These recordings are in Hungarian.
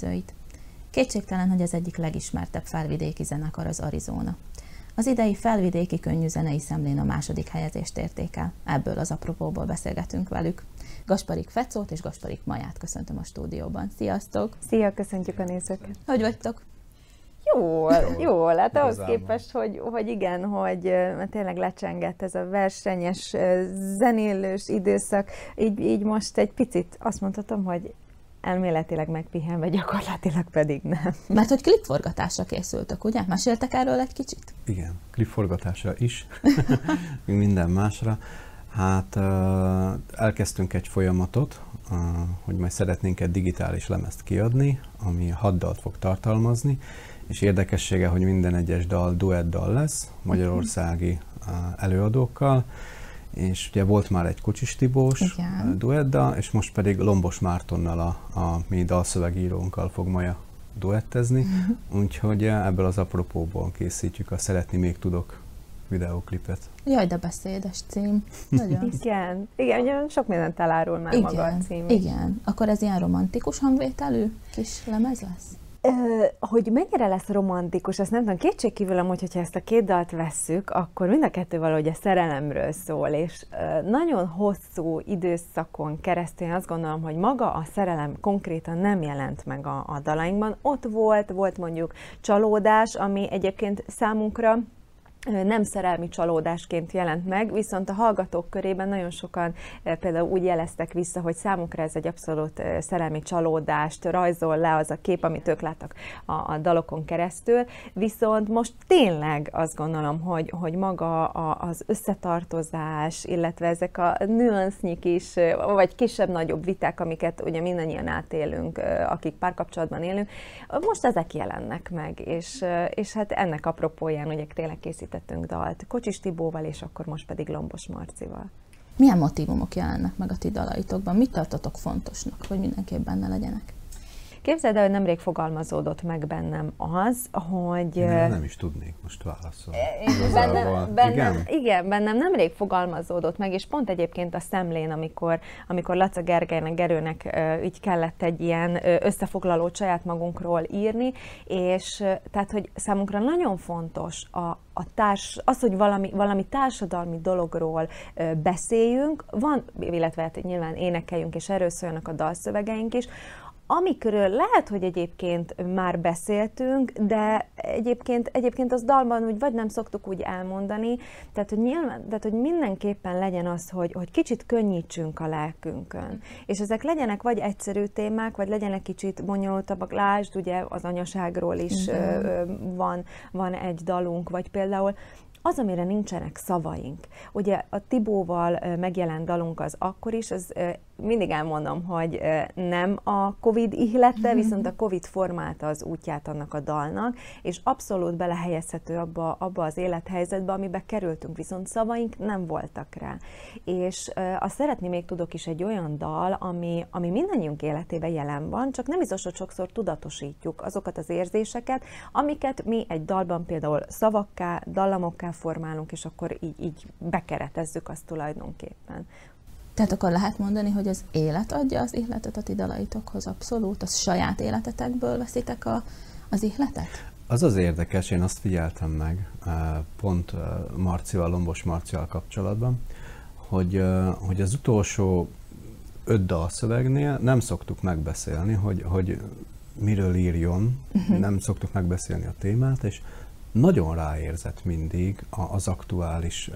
Nézőit! Kétségtelen, hogy az egyik legismertebb felvidéki zenekar az Arizona. Az idei felvidéki könnyű zenei szemlén a második helyezést érték el. Ebből az apropóból beszélgetünk velük. Gasparik Fecót és Gasparik Maját köszöntöm a stúdióban. Sziasztok! Szia, köszöntjük a nézőket! Hogy vagytok? Jól, jól, hát ahhoz képest, hogy, hogy igen, hogy mert tényleg lecsengett ez a versenyes, zenélős időszak, így, így most egy picit azt mondhatom, hogy elméletileg megpihenve, gyakorlatilag pedig nem. Mert hogy klipforgatásra készültök, ugye? Meséltek erről egy kicsit? Igen, klipforgatásra is, minden másra. Hát elkezdtünk egy folyamatot, hogy majd szeretnénk egy digitális lemezt kiadni, ami hat dalt fog tartalmazni, és érdekessége, hogy minden egyes dal duett dal lesz, magyarországi előadókkal, és ugye volt már egy Kocsis Tibós duetta, és most pedig Lombos Mártonnal a, a mi dalszövegírónkkal fog Maja duettezni, uh-huh. úgyhogy ebből az apropóból készítjük a Szeretni még tudok videóklipet. Jaj, de beszédes cím. Nagyon. igen, igen, sok mindent elárul már igen, maga a cím. Igen, akkor ez ilyen romantikus hangvételű kis lemez lesz? Hogy mennyire lesz romantikus, azt nem tudom, kétségkívül amúgy, hogyha ezt a két dalt vesszük, akkor mind a kettő valahogy a szerelemről szól, és nagyon hosszú időszakon keresztül én azt gondolom, hogy maga a szerelem konkrétan nem jelent meg a, a dalainkban. Ott volt, volt mondjuk csalódás, ami egyébként számunkra nem szerelmi csalódásként jelent meg, viszont a hallgatók körében nagyon sokan például úgy jeleztek vissza, hogy számukra ez egy abszolút szerelmi csalódást rajzol le az a kép, amit ők láttak a, a dalokon keresztül, viszont most tényleg azt gondolom, hogy, hogy maga a, az összetartozás, illetve ezek a nüansznyik is, vagy kisebb-nagyobb viták, amiket ugye mindannyian átélünk, akik párkapcsolatban élünk, most ezek jelennek meg, és, és hát ennek apropóján ugye tényleg készít készítettünk dalt Kocsis Tibóval, és akkor most pedig Lombos Marcival. Milyen motivumok jelennek meg a ti dalaitokban? Mit tartotok fontosnak, hogy mindenképp benne legyenek? Képzeld el, hogy nemrég fogalmazódott meg bennem az, hogy... Én nem is tudnék most válaszolni. Bennem, bennem, igen? igen, bennem nemrég fogalmazódott meg, és pont egyébként a szemlén, amikor, amikor Laca Gergelynek, Gerőnek így kellett egy ilyen összefoglaló saját magunkról írni, és tehát, hogy számunkra nagyon fontos a, a társ, az, hogy valami, valami társadalmi dologról beszéljünk, van, illetve hát nyilván énekeljünk, és erről szóljanak a dalszövegeink is, amikről lehet, hogy egyébként már beszéltünk, de egyébként, egyébként az dalban úgy vagy nem szoktuk úgy elmondani, tehát hogy, nyilván, tehát, hogy mindenképpen legyen az, hogy, hogy kicsit könnyítsünk a lelkünkön. És ezek legyenek vagy egyszerű témák, vagy legyenek kicsit bonyolultabbak. Lásd, ugye az anyaságról is uh-huh. van, van egy dalunk, vagy például az, amire nincsenek szavaink. Ugye a Tibóval megjelent dalunk az akkor is, az mindig elmondom, hogy nem a Covid ihlette, mhm. viszont a Covid formálta az útját annak a dalnak, és abszolút belehelyezhető abba, abba az élethelyzetbe, amibe kerültünk, viszont szavaink nem voltak rá. És azt szeretni még tudok is egy olyan dal, ami, ami mindannyiunk életében jelen van, csak nem biztos, hogy sokszor tudatosítjuk azokat az érzéseket, amiket mi egy dalban például szavakká, dallamokká formálunk, és akkor így, így bekeretezzük azt tulajdonképpen. Tehát akkor lehet mondani, hogy az élet adja az ihletet a ti dalaitokhoz abszolút? Az saját életetekből veszitek a, az ihletet? Az az érdekes, én azt figyeltem meg eh, pont eh, Marcival, Lombos Marcival kapcsolatban, hogy, eh, hogy az utolsó öt dalszövegnél nem szoktuk megbeszélni, hogy, hogy miről írjon, uh-huh. nem szoktuk megbeszélni a témát, és nagyon ráérzett mindig az aktuális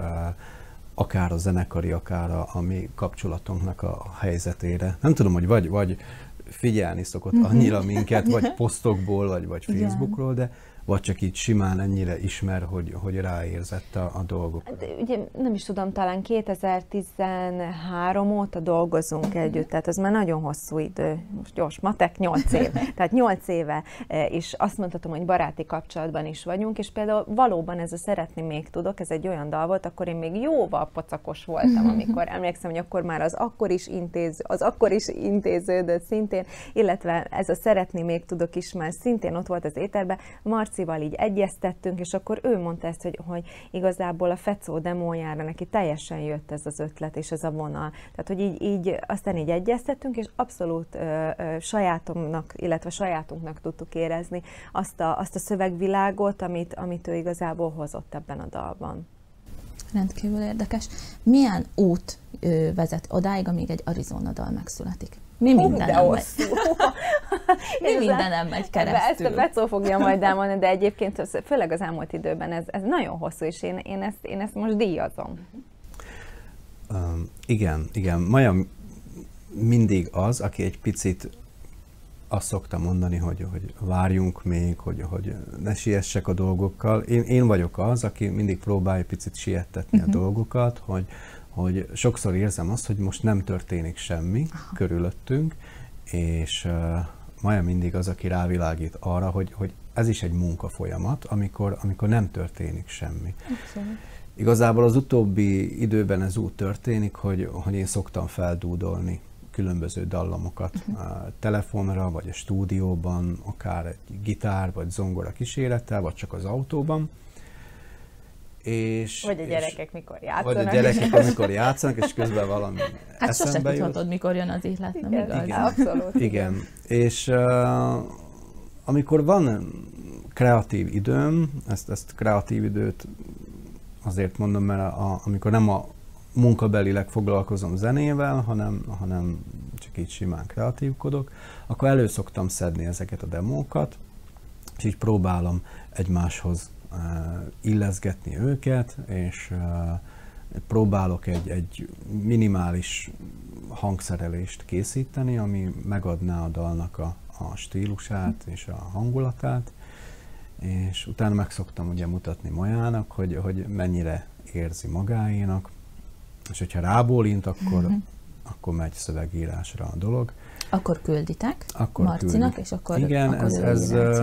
akár a zenekari, akár a, a mi kapcsolatunknak a helyzetére. Nem tudom, hogy vagy, vagy figyelni szokott mhm. annyira minket, vagy posztokból, vagy, vagy Facebookról, de vagy csak így simán ennyire ismer, hogy, hogy ráérzett a, a dolgok? De hát, ugye nem is tudom, talán 2013 óta dolgozunk együtt, tehát ez már nagyon hosszú idő. Most gyors matek, 8 év. Tehát 8 éve, e, és azt mondhatom, hogy baráti kapcsolatban is vagyunk, és például valóban ez a Szeretni még tudok, ez egy olyan dal volt, akkor én még jóval pocakos voltam, amikor emlékszem, hogy akkor már az akkor is, intéz, az akkor is intéződött szintén, illetve ez a Szeretni még tudok is már szintén ott volt az éterben. Marci Marcival így egyeztettünk, és akkor ő mondta ezt, hogy, hogy igazából a Fecó demójára neki teljesen jött ez az ötlet és ez a vonal. Tehát, hogy így, így aztán így egyeztettünk, és abszolút ö, ö, sajátomnak, illetve sajátunknak tudtuk érezni azt a, azt a szövegvilágot, amit, amit ő igazából hozott ebben a dalban. Rendkívül érdekes. Milyen út ö, vezet odáig, amíg egy Arizona dal megszületik? Mi minden nem megy? Mi minden nem megy keresztül? Ezt a Becó fogja majd elmondani, de egyébként főleg az elmúlt időben ez, ez nagyon hosszú, és én, én, ezt, én ezt most díjazom. Um, igen, igen. Maja mindig az, aki egy picit azt szoktam mondani, hogy, hogy várjunk még, hogy, hogy ne siessek a dolgokkal. Én, én vagyok az, aki mindig próbálja picit siettetni uh-huh. a mhm. dolgokat, hogy, hogy sokszor érzem azt, hogy most nem történik semmi Aha. körülöttünk, és uh, Maja mindig az, aki rávilágít arra, hogy, hogy ez is egy munkafolyamat, amikor, amikor nem történik semmi. Abszolút. Igazából az utóbbi időben ez úgy történik, hogy, hogy én szoktam feldúdolni különböző dallamokat uh-huh. a telefonra, vagy a stúdióban, akár egy gitár, vagy zongora kísérettel, vagy csak az autóban. És, vagy a gyerekek és, mikor játszanak. Vagy a gyerekek amikor játszanak, és közben valami hát eszembe sose tudhatod, mikor jön az ihlet, nem igen, igaz? Igen, abszolút. Igen, és uh, amikor van kreatív időm, ezt, ezt kreatív időt azért mondom, mert a, amikor nem a munkabelileg foglalkozom zenével, hanem, hanem csak így simán kreatívkodok, akkor elő szoktam szedni ezeket a demókat, és így próbálom egymáshoz illeszgetni őket, és uh, próbálok egy, egy minimális hangszerelést készíteni, ami megadná a dalnak a, a stílusát és a hangulatát, és utána meg szoktam ugye mutatni Majának, hogy, hogy mennyire érzi magáénak, és hogyha rábólint, akkor, uh-huh. akkor megy szövegírásra a dolog. Akkor külditek akkor Marcinak, küldik. és akkor Igen, akkor ez, ez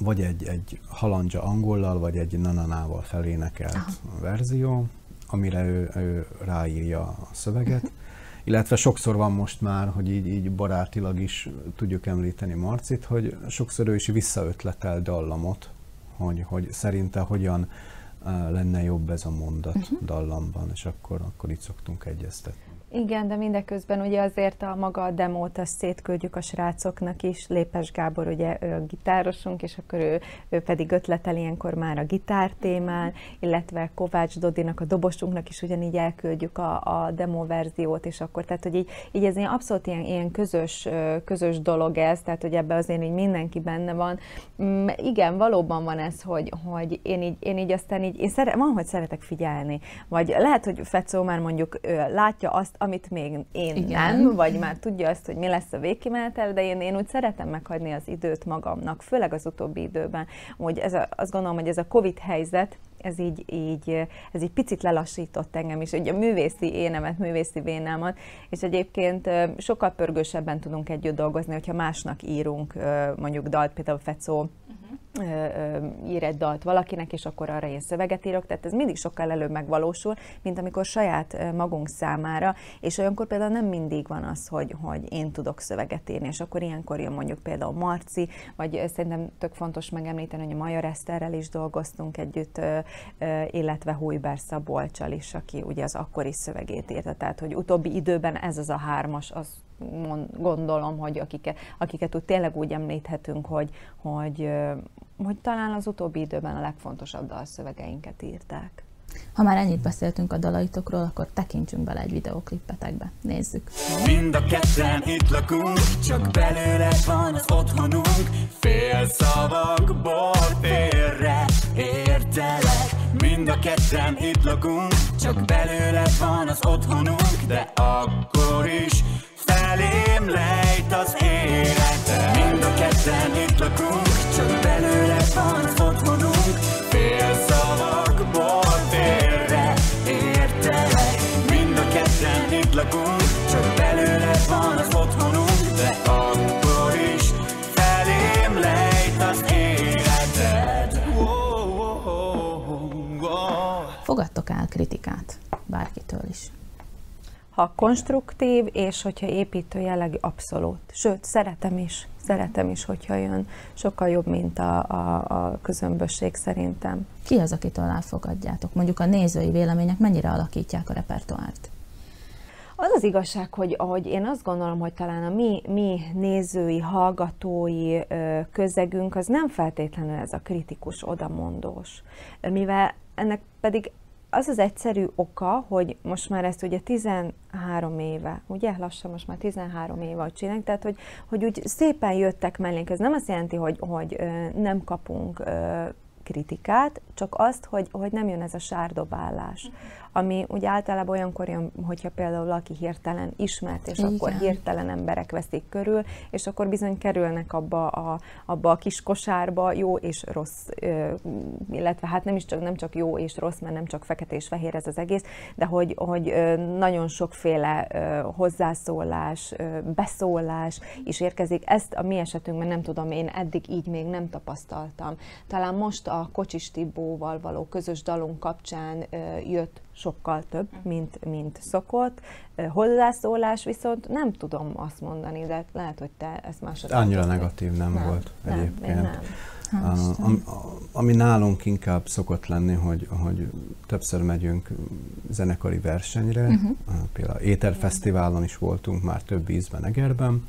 vagy egy, egy halandja angollal, vagy egy nananával felénekelt Aha. verzió, amire ő, ő ráírja a szöveget. Illetve sokszor van most már, hogy így, így barátilag is tudjuk említeni Marcit, hogy sokszor ő is visszaötletel dallamot, hogy, hogy szerinte hogyan lenne jobb ez a mondat uh-huh. dallamban, és akkor, akkor itt szoktunk egyeztetni. Igen, de mindeközben ugye azért a maga a demót azt szétküldjük a srácoknak is. Lépes Gábor ugye ő a gitárosunk, és akkor ő, ő pedig ötletel ilyenkor már a gitár témán, illetve Kovács Dodinak, a dobosunknak is ugyanígy elküldjük a, a demo verziót, és akkor tehát, hogy így, így ez ilyen abszolút ilyen, ilyen közös, közös dolog ez, tehát, hogy ebbe azért így mindenki benne van. Mm, igen, valóban van ez, hogy, hogy én így, én így aztán így, én szere, van, hogy szeretek figyelni, vagy lehet, hogy Fecó már mondjuk látja azt, amit még én Igen. nem, vagy már tudja azt, hogy mi lesz a végkimenetel, de én, én úgy szeretem meghagyni az időt magamnak, főleg az utóbbi időben, hogy ez a, azt gondolom, hogy ez a Covid helyzet, ez így, így, ez így picit lelassított engem is, ugye a művészi énemet, művészi vénámat, és egyébként sokkal pörgősebben tudunk együtt dolgozni, hogyha másnak írunk mondjuk dalt, például Fecó ír egy dalt valakinek, és akkor arra én szöveget írok, tehát ez mindig sokkal előbb megvalósul, mint amikor saját magunk számára, és olyankor például nem mindig van az, hogy, hogy én tudok szöveget írni, és akkor ilyenkor jön mondjuk például Marci, vagy szerintem tök fontos megemlíteni, hogy a Maja Eszterrel is dolgoztunk együtt, illetve Hújber Szabolcsal is, aki ugye az akkori szövegét írta, tehát hogy utóbbi időben ez az a hármas, az gondolom, hogy akiket, akiket úgy tényleg úgy említhetünk, hogy, hogy, hogy talán az utóbbi időben a legfontosabb dalszövegeinket írták. Ha már ennyit beszéltünk a dalaitokról, akkor tekintsünk bele egy videoklippetekbe. Nézzük! Mind a ketten itt lakunk, csak belőle van az otthonunk. Fél szavakból félre értelek. Mind a ketten itt lakunk, csak belőle van az otthonunk, de akkor is Fogadtok el kritikát bárkitől is. ha konstruktív, és hogyha építő jellegű, abszolút. Sőt, szeretem is, szeretem is, hogyha jön. Sokkal jobb, mint a, a, a közömbösség szerintem. Ki az, akitől elfogadjátok? Mondjuk a nézői vélemények mennyire alakítják a repertoárt? Az az igazság, hogy ahogy én azt gondolom, hogy talán a mi, mi nézői, hallgatói közegünk az nem feltétlenül ez a kritikus, odamondós. Mivel ennek pedig az az egyszerű oka, hogy most már ezt ugye 13 éve, ugye? Lassan most már 13 éve hogy csináljuk, tehát hogy, hogy úgy szépen jöttek mellénk. Ez nem azt jelenti, hogy, hogy nem kapunk kritikát, csak azt, hogy, hogy nem jön ez a sárdobálás ami ugye általában olyankor jön, hogyha például valaki hirtelen ismert, és Igen. akkor hirtelen emberek veszik körül, és akkor bizony kerülnek abba a, abba a kis kosárba jó és rossz, illetve hát nem is csak, nem csak jó és rossz, mert nem csak fekete és fehér ez az egész, de hogy, hogy nagyon sokféle hozzászólás, beszólás is érkezik. Ezt a mi esetünkben nem tudom, én eddig így még nem tapasztaltam. Talán most a Kocsis Tibóval való közös dalunk kapcsán jött sokkal több, mint, mint szokott. Hozzászólás viszont nem tudom azt mondani, de lehet, hogy te ezt másodszor. Annyira negatív nem, nem volt nem, egyébként. Nem. A, ami, ami nálunk inkább szokott lenni, hogy, hogy többször megyünk zenekari versenyre, uh-huh. például Éterfesztiválon is voltunk már több ízben Egerben,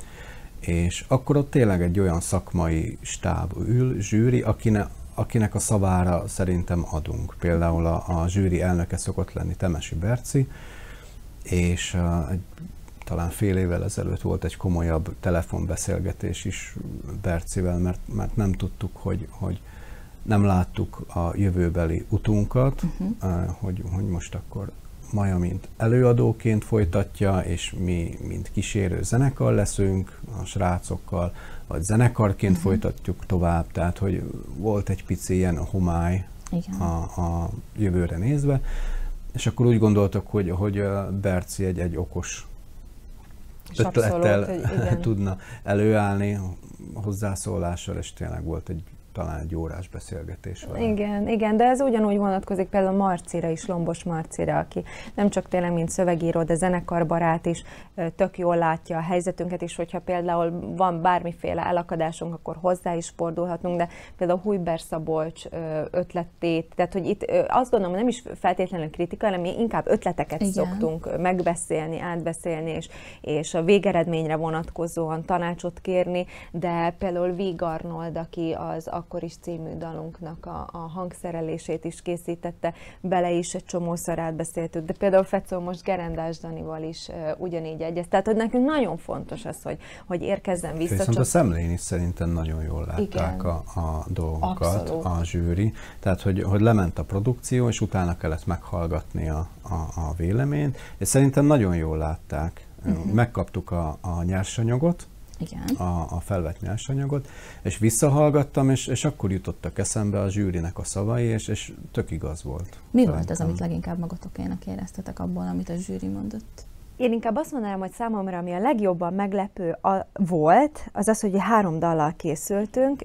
és akkor ott tényleg egy olyan szakmai stáb ül, zsűri, akinek, akinek a szavára szerintem adunk. Például a, a zsűri elnöke szokott lenni Temesi Berci, és uh, egy, talán fél évvel ezelőtt volt egy komolyabb telefonbeszélgetés is Bercivel, mert, mert nem tudtuk, hogy, hogy nem láttuk a jövőbeli utunkat, uh-huh. uh, hogy, hogy most akkor Maja, mint előadóként folytatja, és mi, mint kísérő zenekar leszünk a srácokkal, vagy zenekarként uh-huh. folytatjuk tovább, tehát hogy volt egy pici ilyen homály Igen. A, a jövőre nézve, és akkor úgy gondoltak, hogy, hogy Berci egy, egy okos ötlettel tudna előállni hozzászólással, és tényleg volt egy talán egy órás beszélgetés van. Igen, igen, de ez ugyanúgy vonatkozik például Marcira is, Lombos Marcira, aki nem csak tényleg mint szövegíró, de zenekarbarát is tök jól látja a helyzetünket is, hogyha például van bármiféle elakadásunk, akkor hozzá is fordulhatunk, de például Hújber Szabolcs ötletét, tehát hogy itt azt gondolom, nem is feltétlenül kritika, hanem mi inkább ötleteket igen. szoktunk megbeszélni, átbeszélni, és, és a végeredményre vonatkozóan tanácsot kérni, de például Arnold, aki az akkor is című dalunknak a, a hangszerelését is készítette, bele is egy csomószor átbeszéltük, de például Fecó most Gerendás Danival is uh, ugyanígy egyez. Tehát, hogy nekünk nagyon fontos az, hogy, hogy érkezzen vissza. Viszont csak... a szemlén is szerintem nagyon jól látták a, a dolgokat, Abszolút. a zsűri. Tehát, hogy, hogy lement a produkció, és utána kellett meghallgatni a, a, a véleményt, és szerintem nagyon jól látták. Uh-huh. Megkaptuk a, a nyersanyagot, igen. A, a felvett nyersanyagot, és visszahallgattam, és, és akkor jutottak eszembe a zsűrinek a szavai, és, és tök igaz volt. Mi Szerintem. volt az, amit leginkább magatokének éreztetek abból, amit a zsűri mondott? Én inkább azt mondanám, hogy számomra, ami a legjobban meglepő a, volt, az az, hogy három dallal készültünk,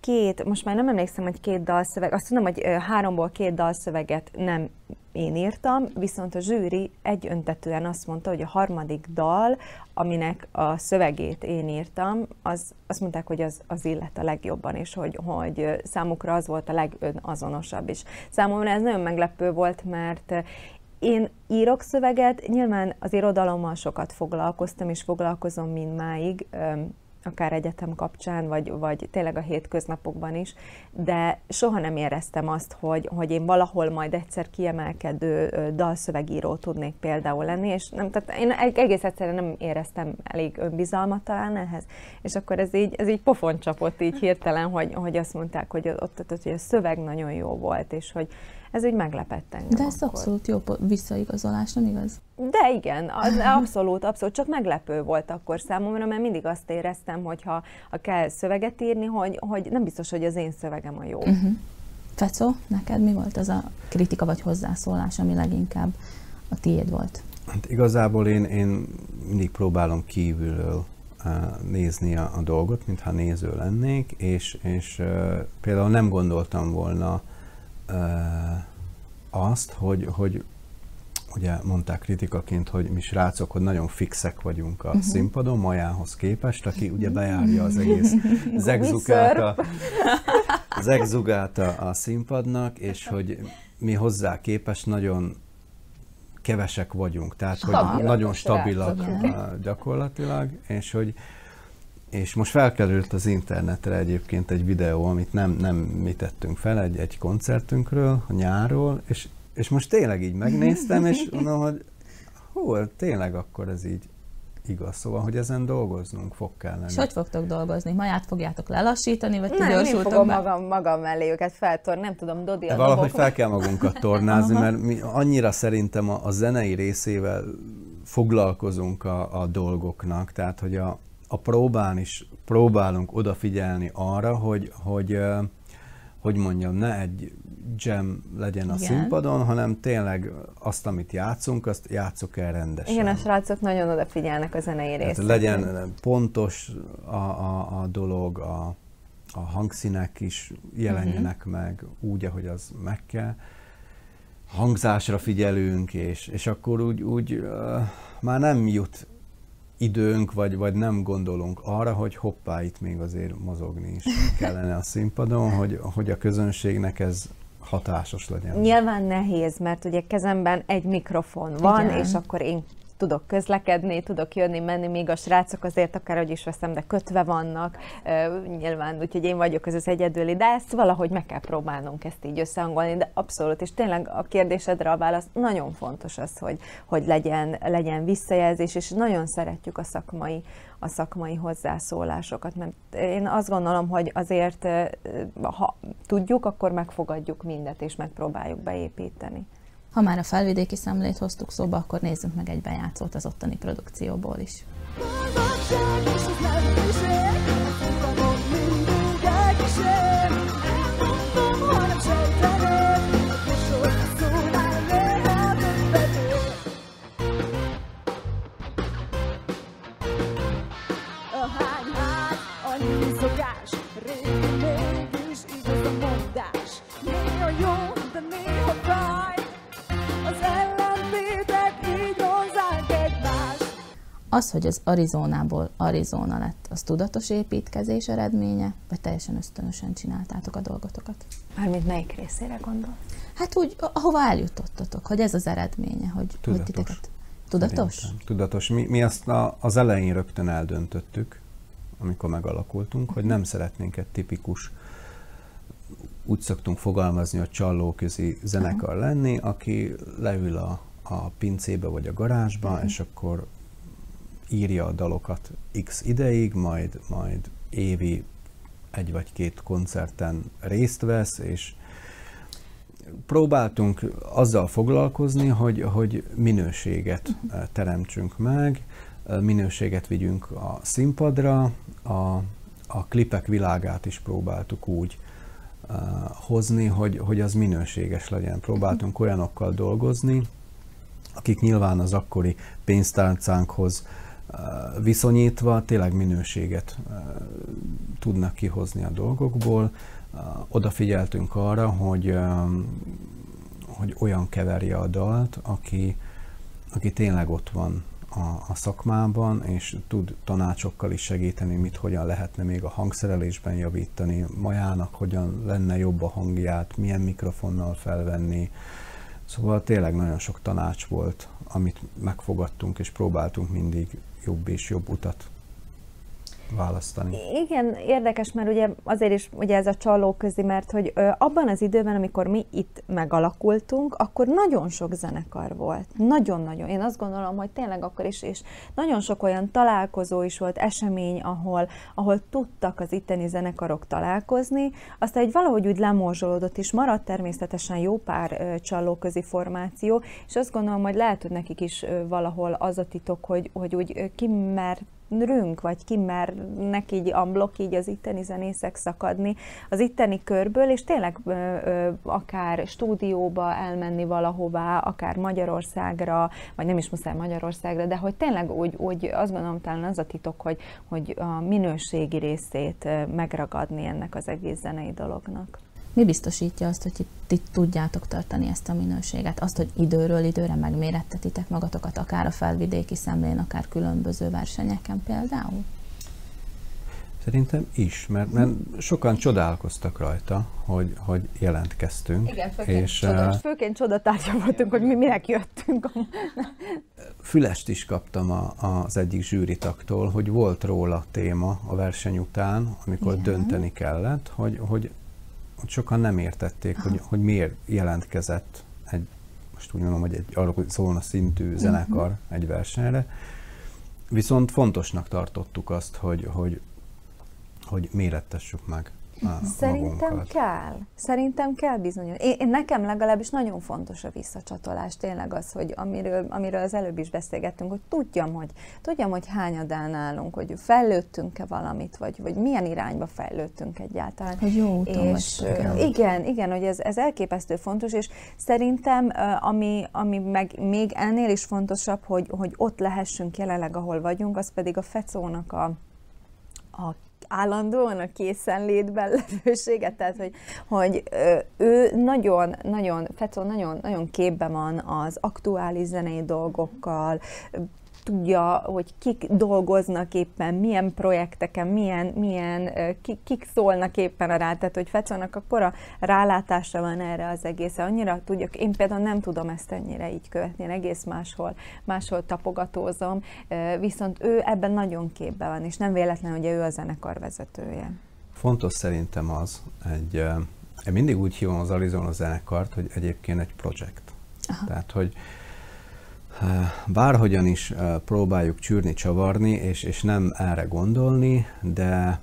két, most már nem emlékszem, hogy két dalszöveg, azt tudom, hogy háromból két dalszöveget nem én írtam, viszont a zsűri egyöntetően azt mondta, hogy a harmadik dal, aminek a szövegét én írtam, az, azt mondták, hogy az, az illet a legjobban, és hogy, hogy számukra az volt a legönazonosabb is. Számomra ez nagyon meglepő volt, mert én írok szöveget, nyilván az irodalommal sokat foglalkoztam, és foglalkozom mindmáig, akár egyetem kapcsán, vagy, vagy tényleg a hétköznapokban is, de soha nem éreztem azt, hogy, hogy én valahol majd egyszer kiemelkedő dalszövegíró tudnék például lenni, és nem, tehát én egész egyszerűen nem éreztem elég önbizalmat talán ehhez, és akkor ez így, ez így pofon csapott így hirtelen, hogy, hogy azt mondták, hogy ott, ott, hogy a szöveg nagyon jó volt, és hogy, ez úgy meglepett engem. De ez akkor. abszolút jó visszaigazolás, nem igaz? De igen, az abszolút, abszolút, csak meglepő volt akkor számomra, mert mindig azt éreztem, hogy ha, ha kell szöveget írni, hogy, hogy nem biztos, hogy az én szövegem a jó. Uh-huh. Fecó, neked mi volt az a kritika vagy hozzászólás, ami leginkább a tiéd volt? Hát igazából én, én mindig próbálom kívülről uh, nézni a, a dolgot, mintha néző lennék, és, és uh, például nem gondoltam volna azt, hogy, hogy ugye mondták kritikaként, hogy mi srácok, hogy nagyon fixek vagyunk a uh-huh. színpadon, Majához képest, aki ugye bejárja az egész zegzugát a, zegzugát a, a színpadnak, és hogy mi hozzá képest nagyon kevesek vagyunk, tehát stabilak hogy nagyon stabilak srácok. gyakorlatilag, és hogy és most felkerült az internetre egyébként egy videó, amit nem, nem mi tettünk fel, egy, egy koncertünkről, a nyáról, és, és most tényleg így megnéztem, és mondom, hogy hú, tényleg akkor ez így igaz. Szóval, hogy ezen dolgoznunk fog kellene. És hogy fogtok dolgozni? Maját fogjátok lelassítani, vagy ti Nem, én fogom magam, magam mellé őket feltorni, nem tudom, Dodi a Valahogy dobok. fel kell magunkat tornázni, mert mi annyira szerintem a, a zenei részével foglalkozunk a, a dolgoknak, tehát hogy a, a próbán is próbálunk odafigyelni arra, hogy, hogy hogy mondjam, ne egy jam legyen a Igen. színpadon, hanem tényleg azt, amit játszunk, azt játszuk el rendesen. Igen, a srácok nagyon odafigyelnek a zenei részre. Legyen pontos a, a, a dolog, a, a hangszínek is jelenjenek uh-huh. meg úgy, ahogy az meg kell. Hangzásra figyelünk, és, és akkor úgy, úgy uh, már nem jut időnk, vagy, vagy nem gondolunk arra, hogy hoppá, itt még azért mozogni is kellene a színpadon, hogy, hogy a közönségnek ez hatásos legyen. Nyilván nehéz, mert ugye kezemben egy mikrofon van, Igen. és akkor én tudok közlekedni, tudok jönni, menni, még a srácok azért akárhogy is veszem, de kötve vannak, nyilván, úgyhogy én vagyok az az egyedüli, de ezt valahogy meg kell próbálnunk ezt így összehangolni, de abszolút, és tényleg a kérdésedre a válasz nagyon fontos az, hogy, hogy legyen, legyen visszajelzés, és nagyon szeretjük a szakmai, a szakmai hozzászólásokat, mert én azt gondolom, hogy azért, ha tudjuk, akkor megfogadjuk mindet, és megpróbáljuk beépíteni. Ha már a felvidéki szemlét hoztuk szóba, akkor nézzünk meg egy bejátszót az ottani produkcióból is. Az, hogy az Arizonából Arizona lett, az tudatos építkezés eredménye, vagy teljesen ösztönösen csináltátok a dolgotokat? Mármint melyik részére gondol? Hát úgy, ahova eljutottatok, hogy ez az eredménye, hogy, tudatos. hogy titeket... Tudatos? Szerintem. Tudatos. Mi, mi azt a, az elején rögtön eldöntöttük, amikor megalakultunk, hogy nem szeretnénk egy tipikus úgy szoktunk fogalmazni, hogy csallóközi zenekar lenni, aki leül a, a pincébe vagy a garázsba, uh-huh. és akkor írja a dalokat x ideig, majd, majd évi egy vagy két koncerten részt vesz, és próbáltunk azzal foglalkozni, hogy, hogy minőséget uh-huh. teremtsünk meg, eh, minőséget vigyünk a színpadra, a, a klipek világát is próbáltuk úgy uh, hozni, hogy, hogy az minőséges legyen. Próbáltunk uh-huh. olyanokkal dolgozni, akik nyilván az akkori pénztárcánkhoz viszonyítva tényleg minőséget tudnak kihozni a dolgokból. Odafigyeltünk arra, hogy, hogy olyan keverje a dalt, aki, aki tényleg ott van a, a szakmában, és tud tanácsokkal is segíteni, mit hogyan lehetne még a hangszerelésben javítani, majának hogyan lenne jobb a hangját, milyen mikrofonnal felvenni. Szóval tényleg nagyon sok tanács volt, amit megfogadtunk, és próbáltunk mindig jobb és jobb utat választani. Igen, érdekes, mert ugye azért is ugye ez a csaló közi, mert hogy ö, abban az időben, amikor mi itt megalakultunk, akkor nagyon sok zenekar volt. Nagyon-nagyon. Én azt gondolom, hogy tényleg akkor is, és nagyon sok olyan találkozó is volt, esemény, ahol, ahol tudtak az itteni zenekarok találkozni. Aztán egy valahogy úgy lemorzsolódott, és maradt természetesen jó pár csalóközi formáció, és azt gondolom, hogy lehet, hogy nekik is ö, valahol az a titok, hogy, hogy úgy kimert rünk, vagy kimernek így amblok így az itteni zenészek szakadni az itteni körből, és tényleg ö, ö, akár stúdióba elmenni valahová, akár Magyarországra, vagy nem is muszáj Magyarországra, de hogy tényleg úgy, úgy azt gondolom talán az a titok, hogy, hogy a minőségi részét megragadni ennek az egész zenei dolognak. Mi biztosítja azt, hogy ti tudjátok tartani ezt a minőséget? Azt, hogy időről időre megmérettetitek magatokat, akár a felvidéki szemlén, akár különböző versenyeken például? Szerintem is, mert, mert sokan csodálkoztak rajta, hogy, hogy jelentkeztünk. Igen, főként, és, csoda, főként csodatárgya voltunk, hogy mi minek jöttünk. Fülest is kaptam a, az egyik zsűritaktól, hogy volt róla téma a verseny után, amikor Igen. dönteni kellett, hogy, hogy sokan nem értették, hogy, hogy miért jelentkezett egy, most úgy mondom, hogy egy szólna szintű zenekar uh-huh. egy versenyre. Viszont fontosnak tartottuk azt, hogy, hogy hogy mérettessük meg Szerintem magunkat. kell. Szerintem kell bizonyos. Én, én, nekem legalábbis nagyon fontos a visszacsatolás. Tényleg az, hogy amiről, amiről az előbb is beszélgettünk, hogy tudjam, hogy, tudjam, hogy hányadán állunk, hogy fejlődtünk-e valamit, vagy, vagy milyen irányba fejlődtünk egyáltalán. Hogy jó úton és, igen, igen, hogy ez, ez elképesztő fontos, és szerintem ami, ami meg még ennél is fontosabb, hogy, hogy ott lehessünk jelenleg, ahol vagyunk, az pedig a fecónak a, a állandóan a készenlétben levőséget, tehát hogy, hogy ő nagyon, nagyon, Fecó nagyon, nagyon képben van az aktuális zenei dolgokkal, tudja, hogy kik dolgoznak éppen, milyen projekteken, milyen, milyen kik, kik szólnak éppen rá, tehát hogy Fecónak akkora rálátása van erre az egész, annyira tudjuk, én például nem tudom ezt ennyire így követni, én egész máshol, máshol tapogatózom, viszont ő ebben nagyon képben van, és nem véletlen, hogy ő a zenekar vezetője. Fontos szerintem az, egy, én mindig úgy hívom az Arizona zenekart, hogy egyébként egy projekt. Aha. Tehát, hogy bárhogyan is próbáljuk csűrni, csavarni, és, és nem erre gondolni, de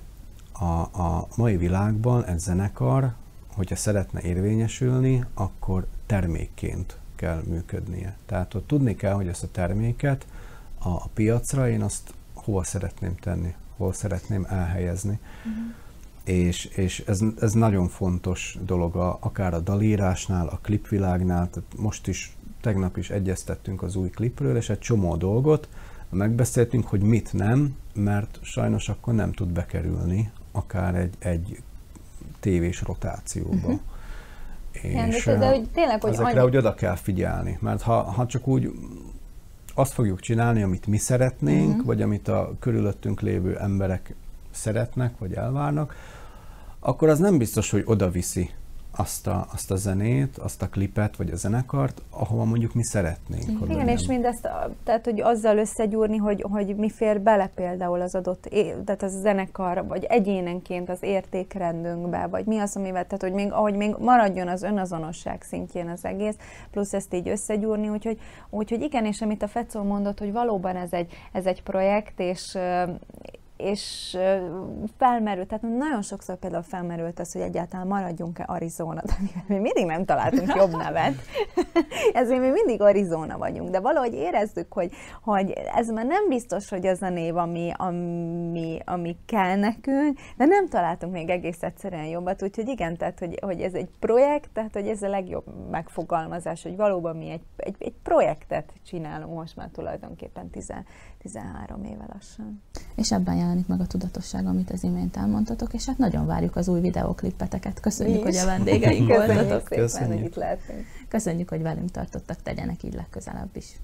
a, a mai világban egy zenekar, hogyha szeretne érvényesülni, akkor termékként kell működnie. Tehát ott tudni kell, hogy ezt a terméket a, a piacra én azt hova szeretném tenni, hol szeretném elhelyezni. Uh-huh. És, és ez, ez nagyon fontos dolog, a, akár a dalírásnál, a klipvilágnál, tehát most is tegnap is egyeztettünk az új klipről, és egy csomó dolgot megbeszéltünk, hogy mit nem, mert sajnos akkor nem tud bekerülni akár egy, egy tévés rotációba. Uh-huh. És de, de, hogy tényleg, hogy ezekre annyi... hogy oda kell figyelni, mert ha, ha csak úgy azt fogjuk csinálni, amit mi szeretnénk, uh-huh. vagy amit a körülöttünk lévő emberek szeretnek, vagy elvárnak, akkor az nem biztos, hogy oda viszi azt a, azt a zenét, azt a klipet, vagy a zenekart, ahova mondjuk mi szeretnénk. Igen, Igen és mindezt, tehát hogy azzal összegyúrni, hogy, hogy mi fér bele például az adott, tehát az a zenekar, vagy egyénenként az értékrendünkbe, vagy mi az, amivel, tehát hogy még, ahogy még maradjon az önazonosság szintjén az egész, plusz ezt így összegyúrni, úgyhogy, úgyhogy igen, és amit a Fecó mondott, hogy valóban ez egy, ez egy projekt, és, és felmerült, tehát nagyon sokszor például felmerült az, hogy egyáltalán maradjunk-e Arizona, de mi mindig nem találtunk jobb nevet, ezért mi mindig Arizona vagyunk, de valahogy érezzük, hogy, hogy ez már nem biztos, hogy az a név, ami, ami, ami kell nekünk, de nem találtunk még egész egyszerűen jobbat, úgyhogy igen, tehát hogy, hogy ez egy projekt, tehát hogy ez a legjobb megfogalmazás, hogy valóban mi egy, egy, egy projektet csinálunk most már tulajdonképpen 10, 13 éve lassan. És ebben jelenik meg a tudatosság, amit az imént elmondtatok, és hát nagyon várjuk az új videóklippeteket. Köszönjük, hogy a vendégeink voltatok. Köszönjük szépen, hogy itt lehetünk. Köszönjük, hogy velünk tartottak, tegyenek így legközelebb is.